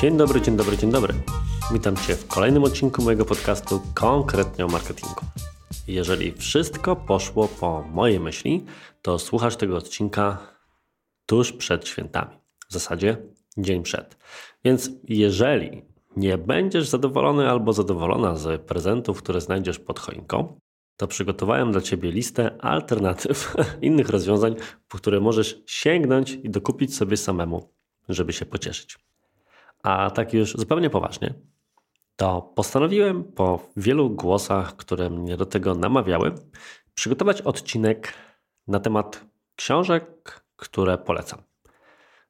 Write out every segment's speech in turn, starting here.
Dzień dobry, dzień dobry, dzień dobry. Witam Cię w kolejnym odcinku mojego podcastu konkretnie o marketingu. Jeżeli wszystko poszło po mojej myśli, to słuchasz tego odcinka tuż przed świętami. W zasadzie dzień przed. Więc jeżeli nie będziesz zadowolony albo zadowolona z prezentów, które znajdziesz pod choinką, to przygotowałem dla Ciebie listę alternatyw, innych rozwiązań, po które możesz sięgnąć i dokupić sobie samemu, żeby się pocieszyć. A tak już zupełnie poważnie, to postanowiłem po wielu głosach, które mnie do tego namawiały, przygotować odcinek na temat książek, które polecam.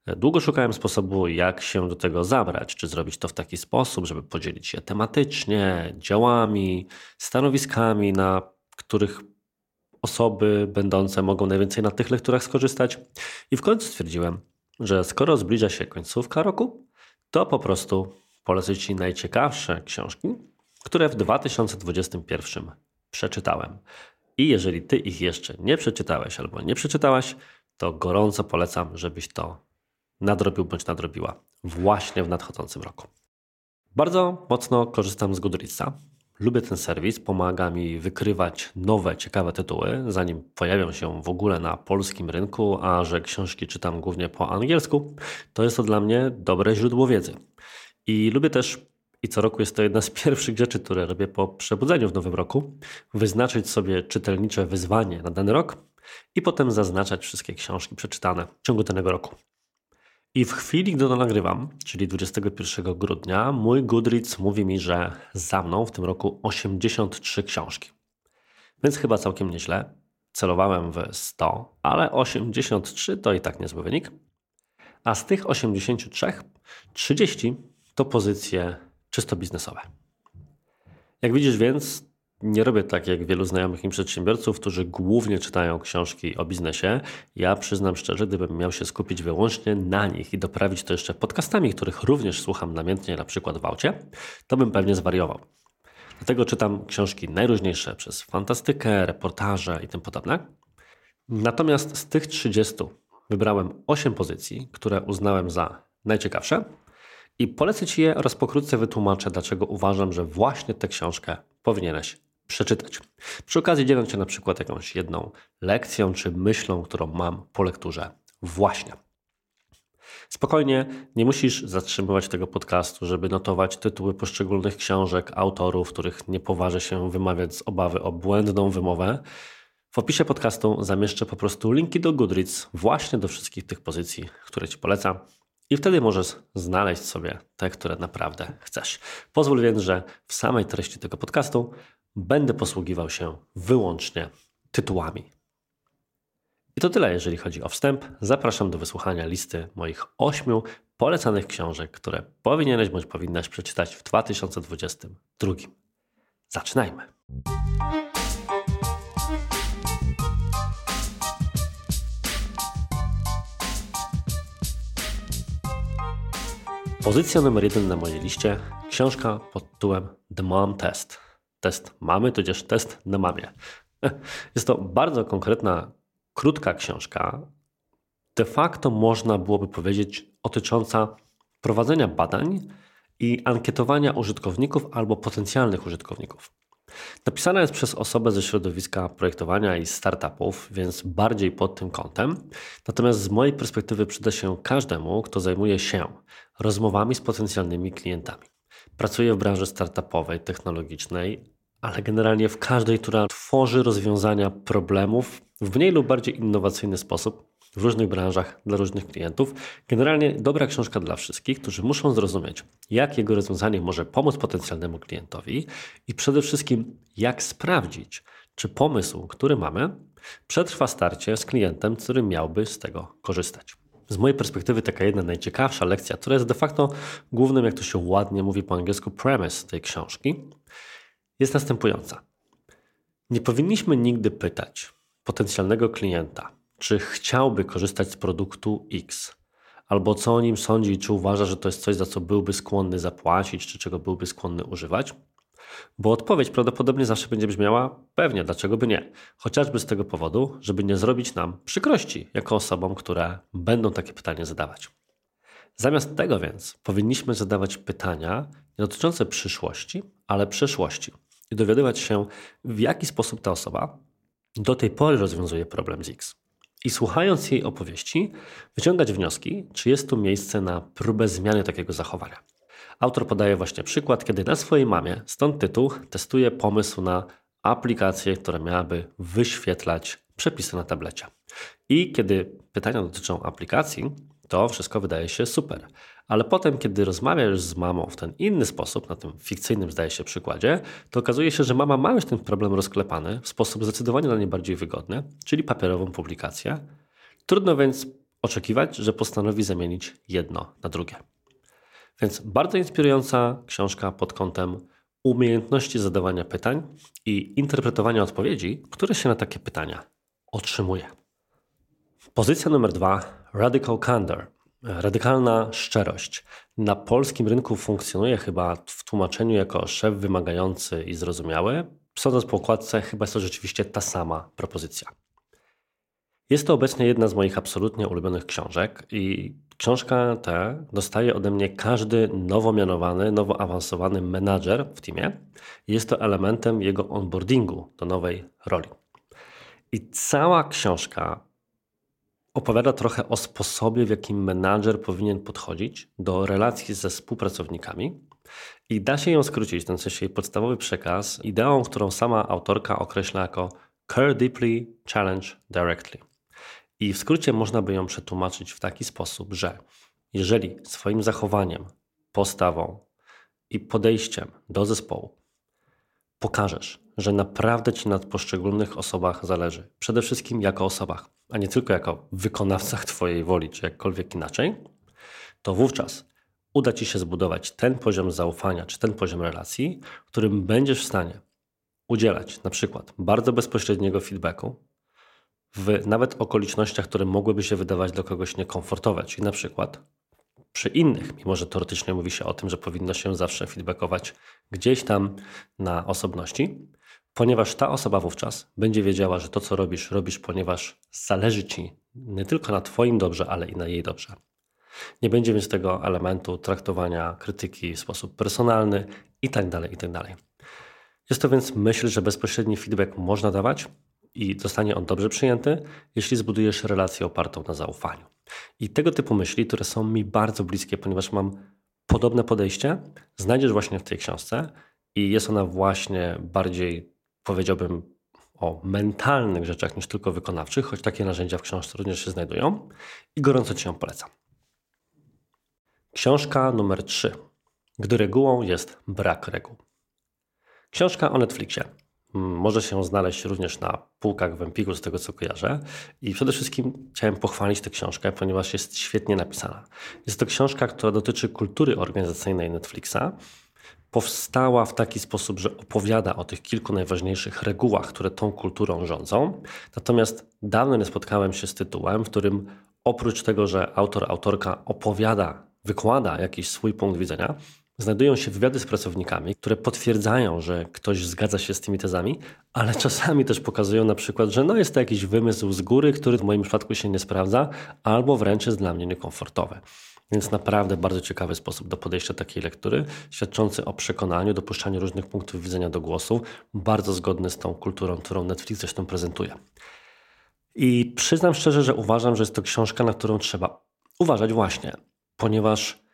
Długo szukałem sposobu, jak się do tego zabrać, czy zrobić to w taki sposób, żeby podzielić się tematycznie, działami, stanowiskami, na których osoby będące mogą najwięcej na tych lekturach skorzystać. I w końcu stwierdziłem, że skoro zbliża się końcówka roku, to po prostu polecę Ci najciekawsze książki, które w 2021 przeczytałem. I jeżeli Ty ich jeszcze nie przeczytałeś albo nie przeczytałaś, to gorąco polecam, żebyś to nadrobił bądź nadrobiła właśnie w nadchodzącym roku. Bardzo mocno korzystam z Goodreadsa. Lubię ten serwis, pomaga mi wykrywać nowe, ciekawe tytuły, zanim pojawią się w ogóle na polskim rynku, a że książki czytam głównie po angielsku, to jest to dla mnie dobre źródło wiedzy. I lubię też, i co roku jest to jedna z pierwszych rzeczy, które robię po przebudzeniu w nowym roku, wyznaczyć sobie czytelnicze wyzwanie na dany rok i potem zaznaczać wszystkie książki przeczytane w ciągu danego roku. I w chwili, gdy to nagrywam, czyli 21 grudnia, mój Goodreads mówi mi, że za mną w tym roku 83 książki. Więc chyba całkiem nieźle. Celowałem w 100, ale 83 to i tak niezły wynik. A z tych 83, 30 to pozycje czysto biznesowe. Jak widzisz więc, nie robię tak jak wielu znajomych mi przedsiębiorców, którzy głównie czytają książki o biznesie. Ja przyznam szczerze, gdybym miał się skupić wyłącznie na nich i doprawić to jeszcze podcastami, których również słucham namiętnie, na przykład w aucie, to bym pewnie zwariował. Dlatego czytam książki najróżniejsze przez fantastykę, reportaże i tym podobne. Natomiast z tych 30 wybrałem 8 pozycji, które uznałem za najciekawsze i polecę Ci je oraz pokrótce wytłumaczę, dlaczego uważam, że właśnie tę książkę powinieneś przeczytać. Przy okazji dzielę Cię na przykład jakąś jedną lekcją czy myślą, którą mam po lekturze właśnie. Spokojnie, nie musisz zatrzymywać tego podcastu, żeby notować tytuły poszczególnych książek, autorów, których nie poważę się wymawiać z obawy o błędną wymowę. W opisie podcastu zamieszczę po prostu linki do Goodreads, właśnie do wszystkich tych pozycji, które Ci polecam. I wtedy możesz znaleźć sobie te, które naprawdę chcesz. Pozwól więc, że w samej treści tego podcastu będę posługiwał się wyłącznie tytułami. I to tyle, jeżeli chodzi o wstęp. Zapraszam do wysłuchania listy moich ośmiu polecanych książek, które powinieneś bądź powinnaś przeczytać w 2022. Zaczynajmy. Pozycja numer jeden na mojej liście książka pod tytułem The Mom Test. Test mamy, tudzież test na mamie. Jest to bardzo konkretna, krótka książka. De facto można byłoby powiedzieć dotycząca prowadzenia badań i ankietowania użytkowników albo potencjalnych użytkowników. Napisana jest przez osobę ze środowiska projektowania i startupów, więc bardziej pod tym kątem. Natomiast z mojej perspektywy przyda się każdemu, kto zajmuje się rozmowami z potencjalnymi klientami. Pracuję w branży startupowej, technologicznej, ale generalnie w każdej, która tworzy rozwiązania problemów w mniej lub bardziej innowacyjny sposób w różnych branżach dla różnych klientów. Generalnie dobra książka dla wszystkich, którzy muszą zrozumieć, jak jego rozwiązanie może pomóc potencjalnemu klientowi i przede wszystkim, jak sprawdzić, czy pomysł, który mamy, przetrwa starcie z klientem, który miałby z tego korzystać. Z mojej perspektywy taka jedna najciekawsza lekcja, która jest de facto głównym, jak to się ładnie mówi po angielsku, premise tej książki, jest następująca. Nie powinniśmy nigdy pytać potencjalnego klienta, czy chciałby korzystać z produktu X, albo co o nim sądzi, czy uważa, że to jest coś, za co byłby skłonny zapłacić, czy czego byłby skłonny używać. Bo odpowiedź prawdopodobnie zawsze będzie brzmiała pewnie, dlaczego by nie. Chociażby z tego powodu, żeby nie zrobić nam przykrości jako osobom, które będą takie pytanie zadawać. Zamiast tego więc powinniśmy zadawać pytania nie dotyczące przyszłości, ale przeszłości i dowiadywać się, w jaki sposób ta osoba do tej pory rozwiązuje problem z X. I słuchając jej opowieści, wyciągać wnioski, czy jest tu miejsce na próbę zmiany takiego zachowania. Autor podaje właśnie przykład, kiedy na swojej mamie, stąd tytuł, testuje pomysł na aplikację, która miałaby wyświetlać przepisy na tablecie. I kiedy pytania dotyczą aplikacji, to wszystko wydaje się super. Ale potem, kiedy rozmawiasz z mamą w ten inny sposób, na tym fikcyjnym zdaje się przykładzie, to okazuje się, że mama ma już ten problem rozklepany w sposób zdecydowanie dla niej bardziej wygodny, czyli papierową publikację. Trudno więc oczekiwać, że postanowi zamienić jedno na drugie. Więc bardzo inspirująca książka pod kątem umiejętności zadawania pytań i interpretowania odpowiedzi, które się na takie pytania otrzymuje. Pozycja numer dwa: Radical Candor. Radykalna szczerość. Na polskim rynku funkcjonuje chyba w tłumaczeniu jako szef wymagający i zrozumiały. Sądząc po okładce, chyba jest to rzeczywiście ta sama propozycja. Jest to obecnie jedna z moich absolutnie ulubionych książek i książka ta dostaje ode mnie każdy nowo mianowany, nowo awansowany menadżer w teamie. Jest to elementem jego onboardingu do nowej roli. I cała książka opowiada trochę o sposobie, w jakim menadżer powinien podchodzić do relacji ze współpracownikami. I da się ją skrócić, ten sensie jej podstawowy przekaz, ideą, którą sama autorka określa jako Care Deeply, Challenge Directly. I w skrócie można by ją przetłumaczyć w taki sposób, że jeżeli swoim zachowaniem, postawą i podejściem do zespołu pokażesz, że naprawdę ci na poszczególnych osobach zależy, przede wszystkim jako osobach, a nie tylko jako wykonawcach Twojej woli, czy jakkolwiek inaczej, to wówczas uda Ci się zbudować ten poziom zaufania, czy ten poziom relacji, w którym będziesz w stanie udzielać na przykład bardzo bezpośredniego feedbacku, w nawet okolicznościach, które mogłyby się wydawać dla kogoś niekomfortowe, czyli na przykład przy innych, mimo że teoretycznie mówi się o tym, że powinno się zawsze feedbackować gdzieś tam na osobności, ponieważ ta osoba wówczas będzie wiedziała, że to, co robisz, robisz, ponieważ zależy ci nie tylko na Twoim dobrze, ale i na jej dobrze. Nie będzie więc tego elementu traktowania krytyki w sposób personalny i tak dalej, i tak. Jest to więc myśl, że bezpośredni feedback można dawać, i zostanie on dobrze przyjęty, jeśli zbudujesz relację opartą na zaufaniu. I tego typu myśli, które są mi bardzo bliskie, ponieważ mam podobne podejście, znajdziesz właśnie w tej książce i jest ona właśnie bardziej, powiedziałbym, o mentalnych rzeczach niż tylko wykonawczych, choć takie narzędzia w książce również się znajdują i gorąco Ci ją polecam. Książka numer 3, gdy regułą jest brak reguł. Książka o Netflixie może się znaleźć również na półkach w Empiku, z tego co kojarzę. I przede wszystkim chciałem pochwalić tę książkę, ponieważ jest świetnie napisana. Jest to książka, która dotyczy kultury organizacyjnej Netflixa. Powstała w taki sposób, że opowiada o tych kilku najważniejszych regułach, które tą kulturą rządzą. Natomiast dawno nie spotkałem się z tytułem, w którym oprócz tego, że autor, autorka opowiada, wykłada jakiś swój punkt widzenia, znajdują się wywiady z pracownikami, które potwierdzają, że ktoś zgadza się z tymi tezami, ale czasami też pokazują na przykład, że no jest to jakiś wymysł z góry, który w moim przypadku się nie sprawdza, albo wręcz jest dla mnie niekomfortowy. Więc naprawdę bardzo ciekawy sposób do podejścia takiej lektury, świadczący o przekonaniu, dopuszczaniu różnych punktów widzenia do głosu, bardzo zgodny z tą kulturą, którą Netflix zresztą prezentuje. I przyznam szczerze, że uważam, że jest to książka, na którą trzeba uważać właśnie, ponieważ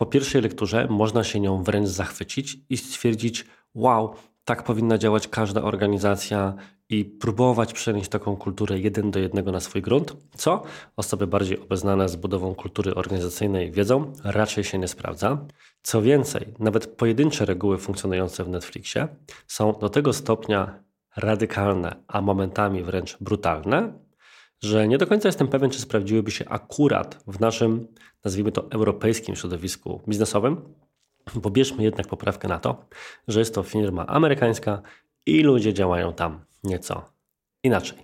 po pierwszej lekturze można się nią wręcz zachwycić i stwierdzić: Wow, tak powinna działać każda organizacja i próbować przenieść taką kulturę jeden do jednego na swój grunt, co osoby bardziej obeznane z budową kultury organizacyjnej wiedzą, raczej się nie sprawdza. Co więcej, nawet pojedyncze reguły funkcjonujące w Netflixie są do tego stopnia radykalne, a momentami wręcz brutalne, że nie do końca jestem pewien, czy sprawdziłyby się akurat w naszym, nazwijmy to, europejskim środowisku biznesowym, bo bierzmy jednak poprawkę na to, że jest to firma amerykańska i ludzie działają tam nieco inaczej.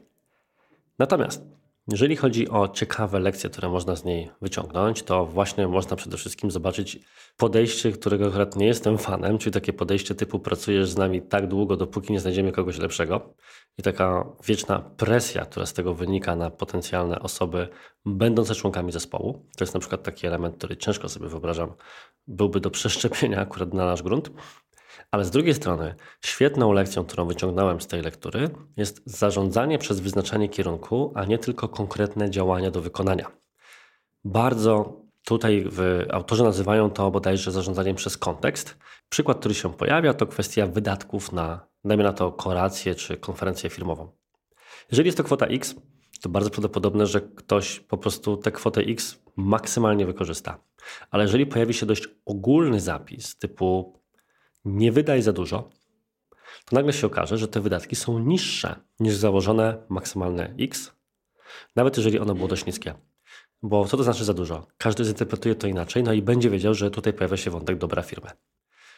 Natomiast Jeżeli chodzi o ciekawe lekcje, które można z niej wyciągnąć, to właśnie można przede wszystkim zobaczyć podejście, którego akurat nie jestem fanem, czyli takie podejście typu pracujesz z nami tak długo, dopóki nie znajdziemy kogoś lepszego. I taka wieczna presja, która z tego wynika na potencjalne osoby będące członkami zespołu. To jest na przykład taki element, który ciężko sobie wyobrażam, byłby do przeszczepienia akurat na nasz grunt. Ale z drugiej strony, świetną lekcją, którą wyciągnąłem z tej lektury, jest zarządzanie przez wyznaczanie kierunku, a nie tylko konkretne działania do wykonania. Bardzo tutaj w, autorzy nazywają to bodajże zarządzaniem przez kontekst. Przykład, który się pojawia, to kwestia wydatków na, dajmy na to, korację czy konferencję firmową. Jeżeli jest to kwota X, to bardzo prawdopodobne, że ktoś po prostu tę kwotę X maksymalnie wykorzysta. Ale jeżeli pojawi się dość ogólny zapis typu nie wydaj za dużo, to nagle się okaże, że te wydatki są niższe niż założone maksymalne X, nawet jeżeli ono było dość niskie. Bo co to znaczy za dużo? Każdy zinterpretuje to inaczej, no i będzie wiedział, że tutaj pojawia się wątek dobra firmy.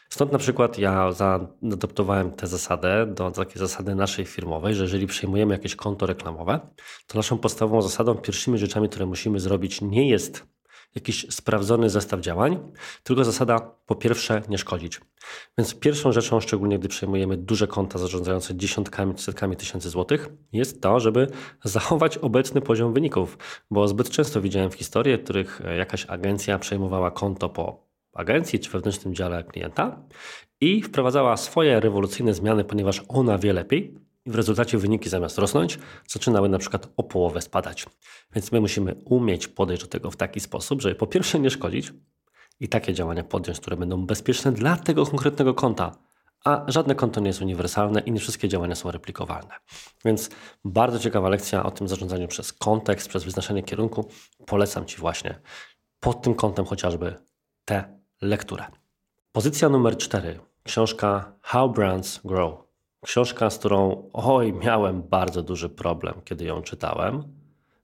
Stąd na przykład ja zaadoptowałem tę zasadę do takiej zasady naszej firmowej, że jeżeli przejmujemy jakieś konto reklamowe, to naszą podstawową zasadą, pierwszymi rzeczami, które musimy zrobić, nie jest jakiś sprawdzony zestaw działań, tylko zasada po pierwsze nie szkodzić. Więc pierwszą rzeczą, szczególnie gdy przejmujemy duże konta zarządzające dziesiątkami czy setkami tysięcy złotych, jest to, żeby zachować obecny poziom wyników, bo zbyt często widziałem w historii, w których jakaś agencja przejmowała konto po agencji czy wewnętrznym dziale klienta i wprowadzała swoje rewolucyjne zmiany, ponieważ ona wie lepiej, i w rezultacie wyniki zamiast rosnąć, zaczynały na przykład o połowę spadać. Więc my musimy umieć podejść do tego w taki sposób, żeby po pierwsze nie szkodzić i takie działania podjąć, które będą bezpieczne dla tego konkretnego konta. A żadne konto nie jest uniwersalne i nie wszystkie działania są replikowalne. Więc bardzo ciekawa lekcja o tym zarządzaniu przez kontekst, przez wyznaczenie kierunku. Polecam Ci właśnie pod tym kątem chociażby tę lekturę. Pozycja numer 4. Książka How Brands Grow Książka, z którą oj, miałem bardzo duży problem, kiedy ją czytałem.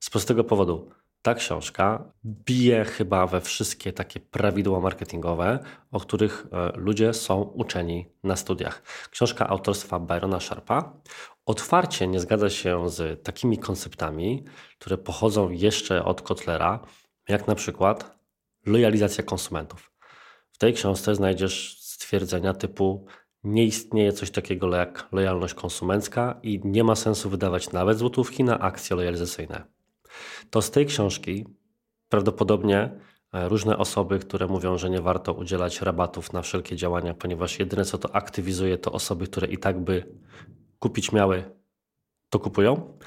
Z prostego powodu, ta książka bije chyba we wszystkie takie prawidła marketingowe, o których e, ludzie są uczeni na studiach. Książka autorstwa Byrona Sharpa otwarcie nie zgadza się z takimi konceptami, które pochodzą jeszcze od Kotlera, jak na przykład lojalizacja konsumentów. W tej książce znajdziesz stwierdzenia typu nie istnieje coś takiego jak lojalność konsumencka i nie ma sensu wydawać nawet złotówki na akcje lojalizacyjne. To z tej książki prawdopodobnie e, różne osoby, które mówią, że nie warto udzielać rabatów na wszelkie działania, ponieważ jedyne co to aktywizuje, to osoby, które i tak by kupić miały, to kupują.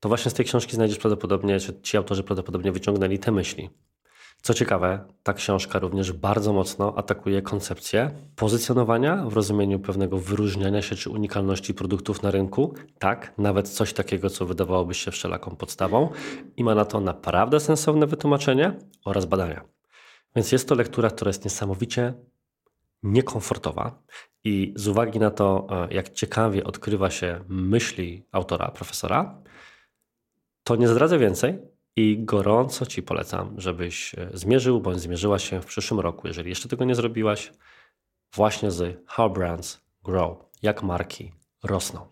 To właśnie z tej książki znajdziesz prawdopodobnie, czy ci autorzy prawdopodobnie wyciągnęli te myśli. Co ciekawe, ta książka również bardzo mocno atakuje koncepcję pozycjonowania w rozumieniu pewnego wyróżniania się czy unikalności produktów na rynku. Tak, nawet coś takiego, co wydawałoby się wszelaką podstawą i ma na to naprawdę sensowne wytłumaczenie oraz badania. Więc jest to lektura, która jest niesamowicie niekomfortowa i z uwagi na to, e, jak ciekawie odkrywa się myśli autora, profesora, to nie zdradzę więcej, i gorąco Ci polecam, żebyś e, zmierzył bądź zmierzyła się w przyszłym roku, jeżeli jeszcze tego nie zrobiłaś, właśnie z How Brands Grow, jak marki rosną.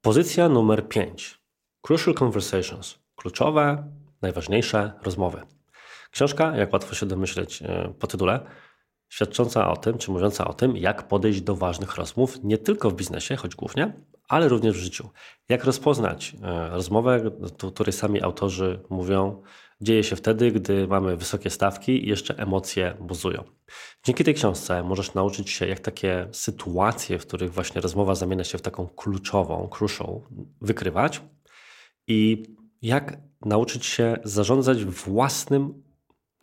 Pozycja numer 5. Crucial Conversations. Kluczowe, najważniejsze rozmowy. Książka, jak łatwo się domyśleć e, po tytule, świadcząca o tym, czy mówiąca o tym, jak podejść do ważnych rozmów, nie tylko w biznesie, choć głównie, ale również w życiu. Jak rozpoznać e, rozmowę, o której sami autorzy mówią, dzieje się wtedy, gdy mamy wysokie stawki i jeszcze emocje buzują. Dzięki tej książce możesz nauczyć się, jak takie sytuacje, w których właśnie rozmowa zamienia się w taką kluczową, crucial, wykrywać i jak nauczyć się zarządzać własnym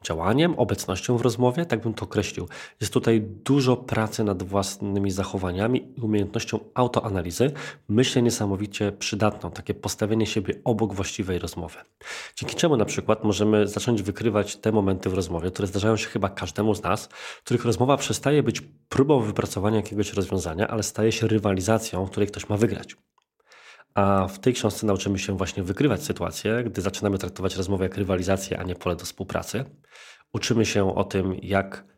działaniem, obecnością w rozmowie, tak bym to określił. Jest tutaj dużo pracy nad własnymi zachowaniami i umiejętnością autoanalizy. Myślę niesamowicie przydatną, takie postawienie siebie obok właściwej rozmowy. Dzięki czemu na przykład możemy zacząć wykrywać te momenty w rozmowie, które zdarzają się chyba każdemu z nas, w których rozmowa przestaje być próbą wypracowania jakiegoś rozwiązania, ale staje się rywalizacją, w której ktoś ma wygrać. A w tej książce nauczymy się właśnie wykrywać sytuacje, gdy zaczynamy traktować rozmowę jak rywalizację, a nie pole do współpracy. Uczymy się o tym, jak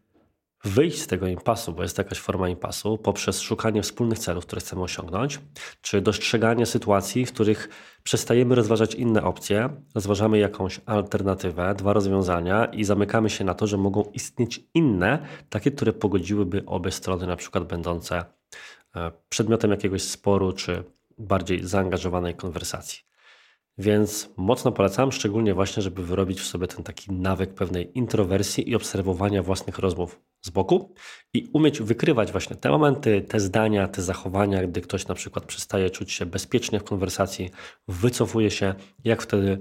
wyjść z tego impasu, bo jest jakaś forma impasu, poprzez szukanie wspólnych celów, które chcemy osiągnąć, czy dostrzeganie sytuacji, w których przestajemy rozważać inne opcje, rozważamy jakąś alternatywę, dwa rozwiązania i zamykamy się na to, że mogą istnieć inne, takie, które pogodziłyby obie strony, na przykład będące e, przedmiotem jakiegoś sporu, czy bardziej zaangażowanej konwersacji. Więc mocno polecam, szczególnie właśnie, żeby wyrobić w sobie ten taki nawyk pewnej introwersji i obserwowania własnych rozmów z boku i umieć wykrywać właśnie te momenty, te zdania, te zachowania, gdy ktoś na przykład przestaje czuć się bezpiecznie w konwersacji, wycofuje się, jak wtedy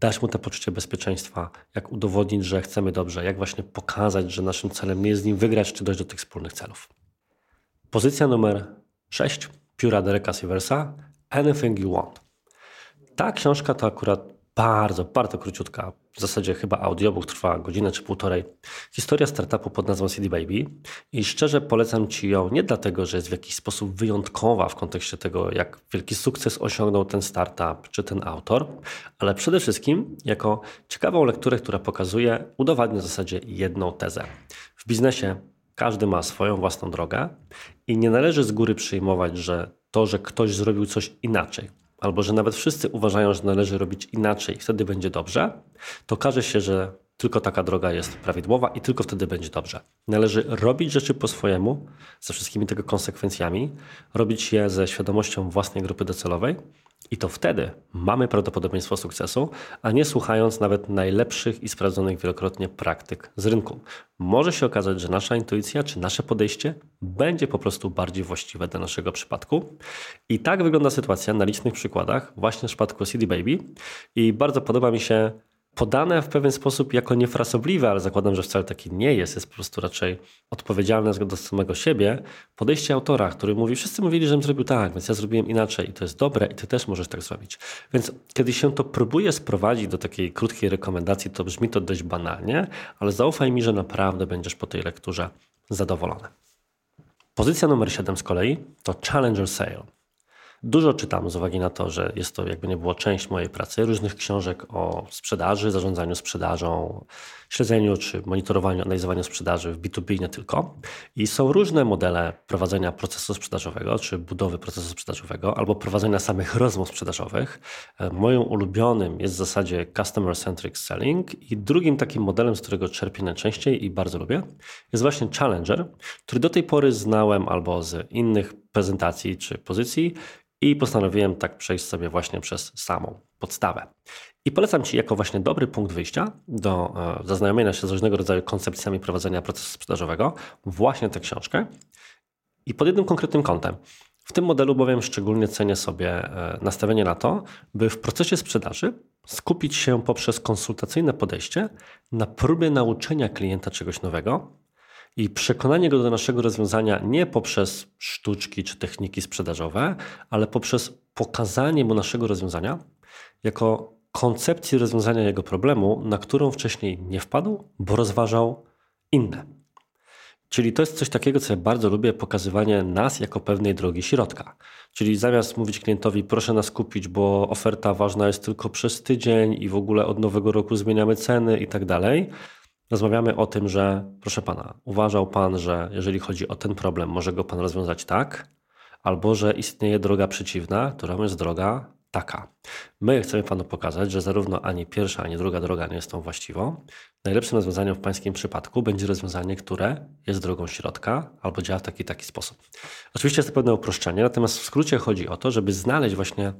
dać mu to poczucie bezpieczeństwa, jak udowodnić, że chcemy dobrze, jak właśnie pokazać, że naszym celem nie jest z nim wygrać, czy dojść do tych wspólnych celów. Pozycja numer 6, pióra Dereka Siversa, Anything You Want. Ta książka to akurat bardzo, bardzo króciutka, w zasadzie chyba audiobook trwa godzinę czy półtorej. Historia startupu pod nazwą CD Baby i szczerze polecam Ci ją nie dlatego, że jest w jakiś sposób wyjątkowa w kontekście tego, jak wielki sukces osiągnął ten startup czy ten autor, ale przede wszystkim jako ciekawą lekturę, która pokazuje, udowadnia w zasadzie jedną tezę. W biznesie każdy ma swoją własną drogę i nie należy z góry przyjmować, że to, że ktoś zrobił coś inaczej, albo że nawet wszyscy uważają, że należy robić inaczej wtedy będzie dobrze, to każe się, że tylko taka droga jest prawidłowa i tylko wtedy będzie dobrze. Należy robić rzeczy po swojemu, ze wszystkimi tego konsekwencjami, robić je ze świadomością własnej grupy docelowej i to wtedy mamy prawdopodobieństwo sukcesu, a nie słuchając nawet najlepszych i sprawdzonych wielokrotnie praktyk z rynku. Może się okazać, że nasza intuicja czy nasze podejście będzie po prostu bardziej właściwe dla naszego przypadku. I tak wygląda sytuacja na licznych przykładach, właśnie w przypadku CD Baby. I bardzo podoba mi się podane w pewien sposób jako niefrasobliwe, ale zakładam, że wcale taki nie jest, jest po prostu raczej odpowiedzialne do samego siebie, podejście autora, który mówi, wszyscy mówili, żebym zrobił tak, więc ja zrobiłem inaczej i to jest dobre i ty też możesz tak zrobić. Więc kiedy się to próbuje sprowadzić do takiej krótkiej rekomendacji, to brzmi to dość banalnie, ale zaufaj mi, że naprawdę będziesz po tej lekturze zadowolony. Pozycja numer 7 z kolei to Challenger Sale. Dużo czytam z uwagi na to, że jest to jakby nie było część mojej pracy, różnych książek o sprzedaży, zarządzaniu sprzedażą, śledzeniu czy monitorowaniu, analizowaniu sprzedaży w B2B nie tylko. I są różne modele prowadzenia procesu sprzedażowego, czy budowy procesu sprzedażowego, albo prowadzenia samych rozmów sprzedażowych. Moim ulubionym jest w zasadzie Customer Centric Selling i drugim takim modelem, z którego czerpię najczęściej i bardzo lubię, jest właśnie Challenger, który do tej pory znałem albo z innych prezentacji czy pozycji i postanowiłem tak przejść sobie właśnie przez samą podstawę. I polecam Ci jako właśnie dobry punkt wyjścia do e, zaznajomienia się z różnego rodzaju koncepcjami prowadzenia procesu sprzedażowego właśnie tę książkę i pod jednym konkretnym kątem. W tym modelu bowiem szczególnie cenię sobie e, nastawienie na to, by w procesie sprzedaży skupić się poprzez konsultacyjne podejście na próbie nauczenia klienta czegoś nowego, i przekonanie go do naszego rozwiązania nie poprzez sztuczki czy techniki sprzedażowe, ale poprzez pokazanie mu naszego rozwiązania jako koncepcji rozwiązania jego problemu, na którą wcześniej nie wpadł, bo rozważał inne. Czyli to jest coś takiego, co ja bardzo lubię, pokazywanie nas jako pewnej drogi środka. Czyli zamiast mówić klientowi, proszę nas kupić, bo oferta ważna jest tylko przez tydzień i w ogóle od nowego roku zmieniamy ceny i tak dalej, Rozmawiamy o tym, że proszę pana, uważał pan, że jeżeli chodzi o ten problem, może go pan rozwiązać tak, albo że istnieje droga przeciwna, którą jest droga taka. My chcemy panu pokazać, że zarówno ani pierwsza, ani druga droga nie jest tą właściwą. Najlepszym rozwiązaniem w pańskim przypadku będzie rozwiązanie, które jest drogą środka albo działa w taki taki sposób. Oczywiście jest to pewne uproszczenie, natomiast w skrócie chodzi o to, żeby znaleźć właśnie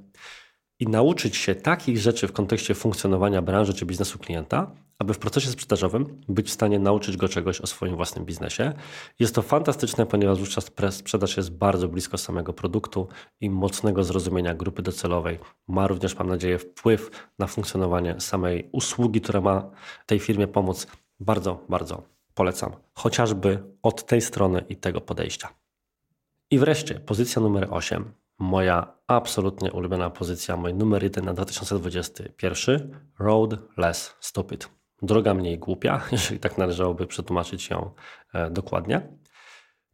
i nauczyć się takich rzeczy w kontekście funkcjonowania branży czy biznesu klienta, aby w procesie sprzedażowym być w stanie nauczyć go czegoś o swoim własnym biznesie. Jest to fantastyczne, ponieważ wówczas sprzedaż jest bardzo blisko samego produktu i mocnego zrozumienia grupy docelowej. Ma również, mam nadzieję, wpływ na funkcjonowanie samej usługi, która ma tej firmie pomóc. Bardzo, bardzo polecam, chociażby od tej strony i tego podejścia. I wreszcie pozycja numer 8 moja absolutnie ulubiona pozycja, mój numer jeden na 2021 Road Less Stupid. Droga mniej głupia, jeżeli tak należałoby przetłumaczyć ją e, dokładnie.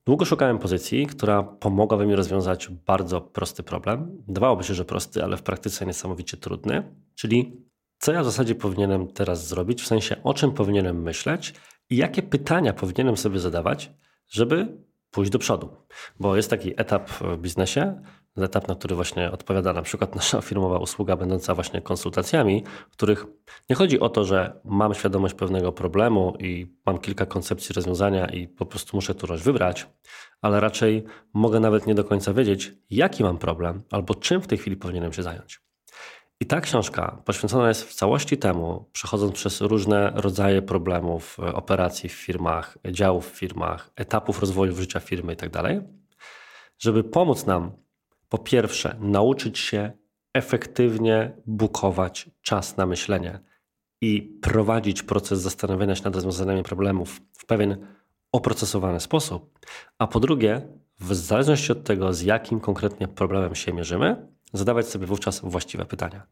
Długo szukałem pozycji, która pomogłaby mi rozwiązać bardzo prosty problem. Dawałoby się, że prosty, ale w praktyce niesamowicie trudny, czyli co ja w zasadzie powinienem teraz zrobić, w sensie o czym powinienem myśleć i jakie pytania powinienem sobie zadawać, żeby pójść do przodu. Bo jest taki etap w biznesie, etap, na który właśnie odpowiada na przykład nasza firmowa usługa będąca właśnie konsultacjami, w których nie chodzi o to, że mam świadomość pewnego problemu i mam kilka koncepcji rozwiązania i po prostu muszę którąś wybrać, ale raczej mogę nawet nie do końca wiedzieć, jaki mam problem albo czym w tej chwili powinienem się zająć. I ta książka poświęcona jest w całości temu, przechodząc przez różne rodzaje problemów, e, operacji w firmach, działów w firmach, etapów rozwoju życia firmy itd., tak żeby pomóc nam po pierwsze nauczyć się efektywnie bukować czas na myślenie i prowadzić proces zastanawiania się nad rozwiązaniami problemów w pewien oprocesowany sposób, a po drugie, w zależności od tego, z jakim konkretnie problemem się mierzymy, zadawać sobie wówczas właściwe pytania.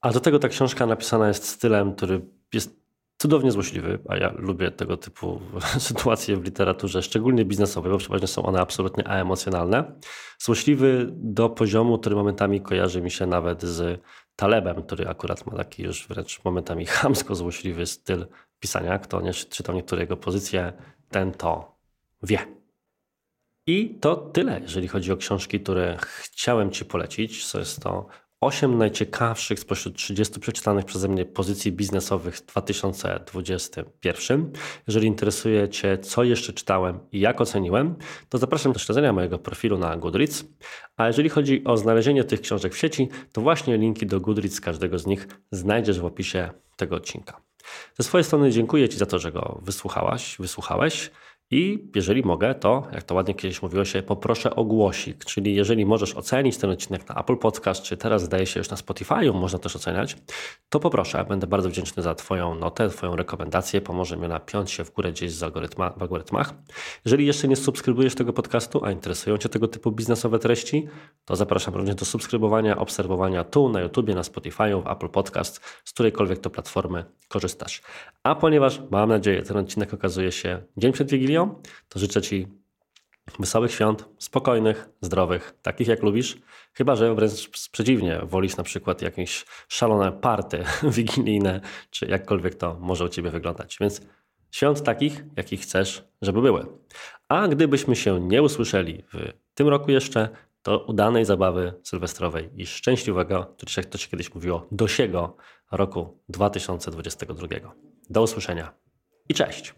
A do tego ta książka napisana jest stylem, który jest cudownie złośliwy, a ja lubię tego typu sytuacje w literaturze, szczególnie biznesowej, bo przeważnie są one absolutnie aemocjonalne. Złośliwy do poziomu, który momentami kojarzy mi się nawet z Talebem, który akurat ma taki już wręcz momentami chamsko złośliwy styl pisania. Kto nie czytał niektóre jego pozycje, ten to wie. I to tyle, jeżeli chodzi o książki, które chciałem Ci polecić. Co jest to 8 najciekawszych spośród 30 przeczytanych przeze mnie pozycji biznesowych w 2021. Jeżeli interesuje Cię, co jeszcze czytałem i jak oceniłem, to zapraszam do śledzenia mojego profilu na Goodreads. A jeżeli chodzi o znalezienie tych książek w sieci, to właśnie linki do Goodreads każdego z nich znajdziesz w opisie tego odcinka. Ze swojej strony dziękuję Ci za to, że go wysłuchałaś, wysłuchałeś. I jeżeli mogę, to jak to ładnie kiedyś mówiło się, poproszę o głosik, czyli jeżeli możesz ocenić ten odcinek na Apple Podcast, czy teraz zdaje się już na Spotify, można też oceniać, to poproszę. Będę bardzo wdzięczny za Twoją notę, Twoją rekomendację. Pomoże mi napiąć się w górę gdzieś z algorytma, w algorytmach. Jeżeli jeszcze nie subskrybujesz tego podcastu, a interesują Cię tego typu biznesowe treści, to zapraszam również do subskrybowania, obserwowania tu na YouTubie, na Spotify, w Apple Podcast, z którejkolwiek to platformy korzystasz. A ponieważ mam nadzieję, ten odcinek okazuje się dzień przed Wigilią, to życzę Ci wesołych świąt, spokojnych, zdrowych, takich jak lubisz. Chyba, że wręcz przeciwnie, wolisz na przykład jakieś szalone party wigilijne, czy jakkolwiek to może u Ciebie wyglądać. Więc świąt takich, jakich chcesz, żeby były. A gdybyśmy się nie usłyszeli w tym roku jeszcze, to udanej zabawy sylwestrowej i szczęśliwego, to jak to się kiedyś mówiło, dosiego roku 2022. Do usłyszenia i cześć!